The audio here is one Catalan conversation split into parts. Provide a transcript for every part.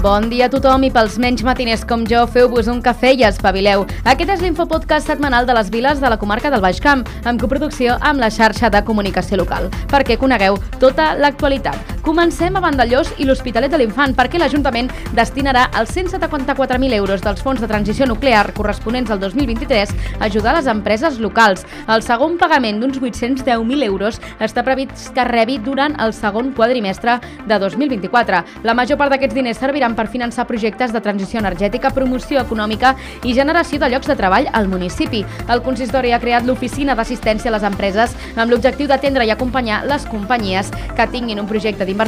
Bon dia a tothom i pels menys matiners com jo, feu-vos un cafè i espavileu. Aquest és l'infopodcast setmanal de les viles de la comarca del Baix Camp, amb coproducció amb la xarxa de comunicació local, perquè conegueu tota l'actualitat. Comencem a Vandellós i l'Hospitalet de l'Infant, perquè l'Ajuntament destinarà els 174.000 euros dels fons de transició nuclear corresponents al 2023 a ajudar les empreses locals. El segon pagament d'uns 810.000 euros està previst que rebi durant el segon quadrimestre de 2024. La major part d'aquests diners serviran per finançar projectes de transició energètica, promoció econòmica i generació de llocs de treball al municipi. El consistori ha creat l'oficina d'assistència a les empreses amb l'objectiu d'atendre i acompanyar les companyies que tinguin un projecte d'inversió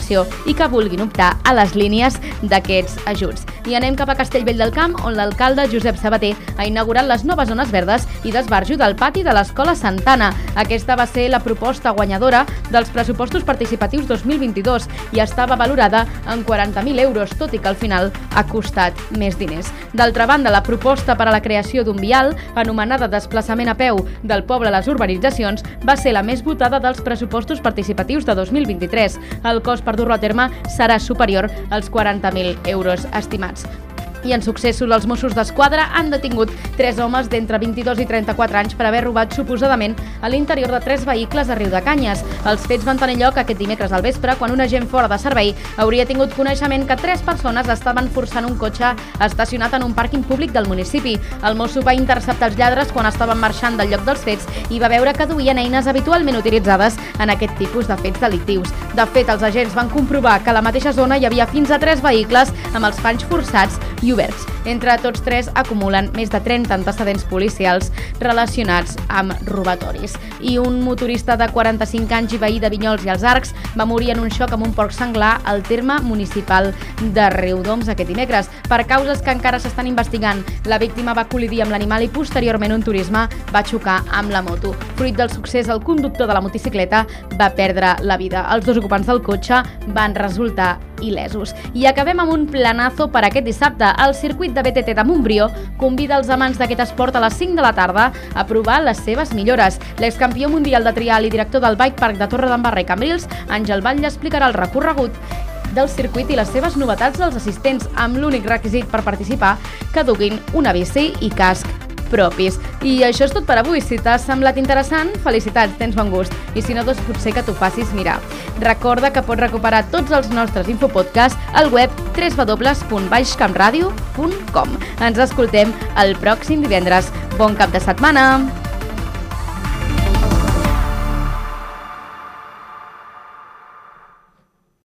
i que vulguin optar a les línies d'aquests ajuts. I anem cap a Castellvell del Camp, on l'alcalde Josep Sabater ha inaugurat les noves zones verdes i d'esbarjo del pati de l'Escola Santana. Aquesta va ser la proposta guanyadora dels pressupostos participatius 2022 i estava valorada en 40.000 euros, tot i que al final ha costat més diners. D'altra banda, la proposta per a la creació d'un vial, anomenada desplaçament a peu del poble a les urbanitzacions, va ser la més votada dels pressupostos participatius de 2023. El cost per dur-lo a terme serà superior als 40.000 euros estimats. I en successos, els Mossos d'Esquadra han detingut tres homes d'entre 22 i 34 anys per haver robat suposadament a l'interior de tres vehicles a Riu de Canyes. Els fets van tenir lloc aquest dimecres al vespre quan un agent fora de servei hauria tingut coneixement que tres persones estaven forçant un cotxe estacionat en un pàrquing públic del municipi. El mosso va interceptar els lladres quan estaven marxant del lloc dels fets i va veure que duien eines habitualment utilitzades en aquest tipus de fets delictius. De fet, els agents van comprovar que a la mateixa zona hi havia fins a tres vehicles amb els panys forçats i oberts. Entre tots tres acumulen més de 30 antecedents policials relacionats amb robatoris. I un motorista de 45 anys i veí de Vinyols i els Arcs va morir en un xoc amb un porc senglar al terme municipal de Riudoms aquest dimecres. Per causes que encara s'estan investigant, la víctima va col·lidir amb l'animal i posteriorment un turisme va xocar amb la moto. Fruit del succés, el conductor de la motocicleta va perdre la vida. Els dos ocupants del cotxe van resultar il·lesos. I acabem amb un planazo per aquest dissabte. El circuit de BTT de Montbrió convida els amants d'aquest esport a les 5 de la tarda a provar les seves millores. L'excampió mundial de trial i director del Bike Park de Torre d'en i Cambrils, Àngel Batlle explicarà el recorregut del circuit i les seves novetats als assistents, amb l'únic requisit per participar que duguin una bici i casc propis. I això és tot per avui. Si t'ha semblat interessant, felicitats, tens bon gust. I si no, doncs potser que t'ho facis mirar. Recorda que pots recuperar tots els nostres infopodcasts al web www.baixcampradio.com. Ens escoltem el pròxim divendres. Bon cap de setmana!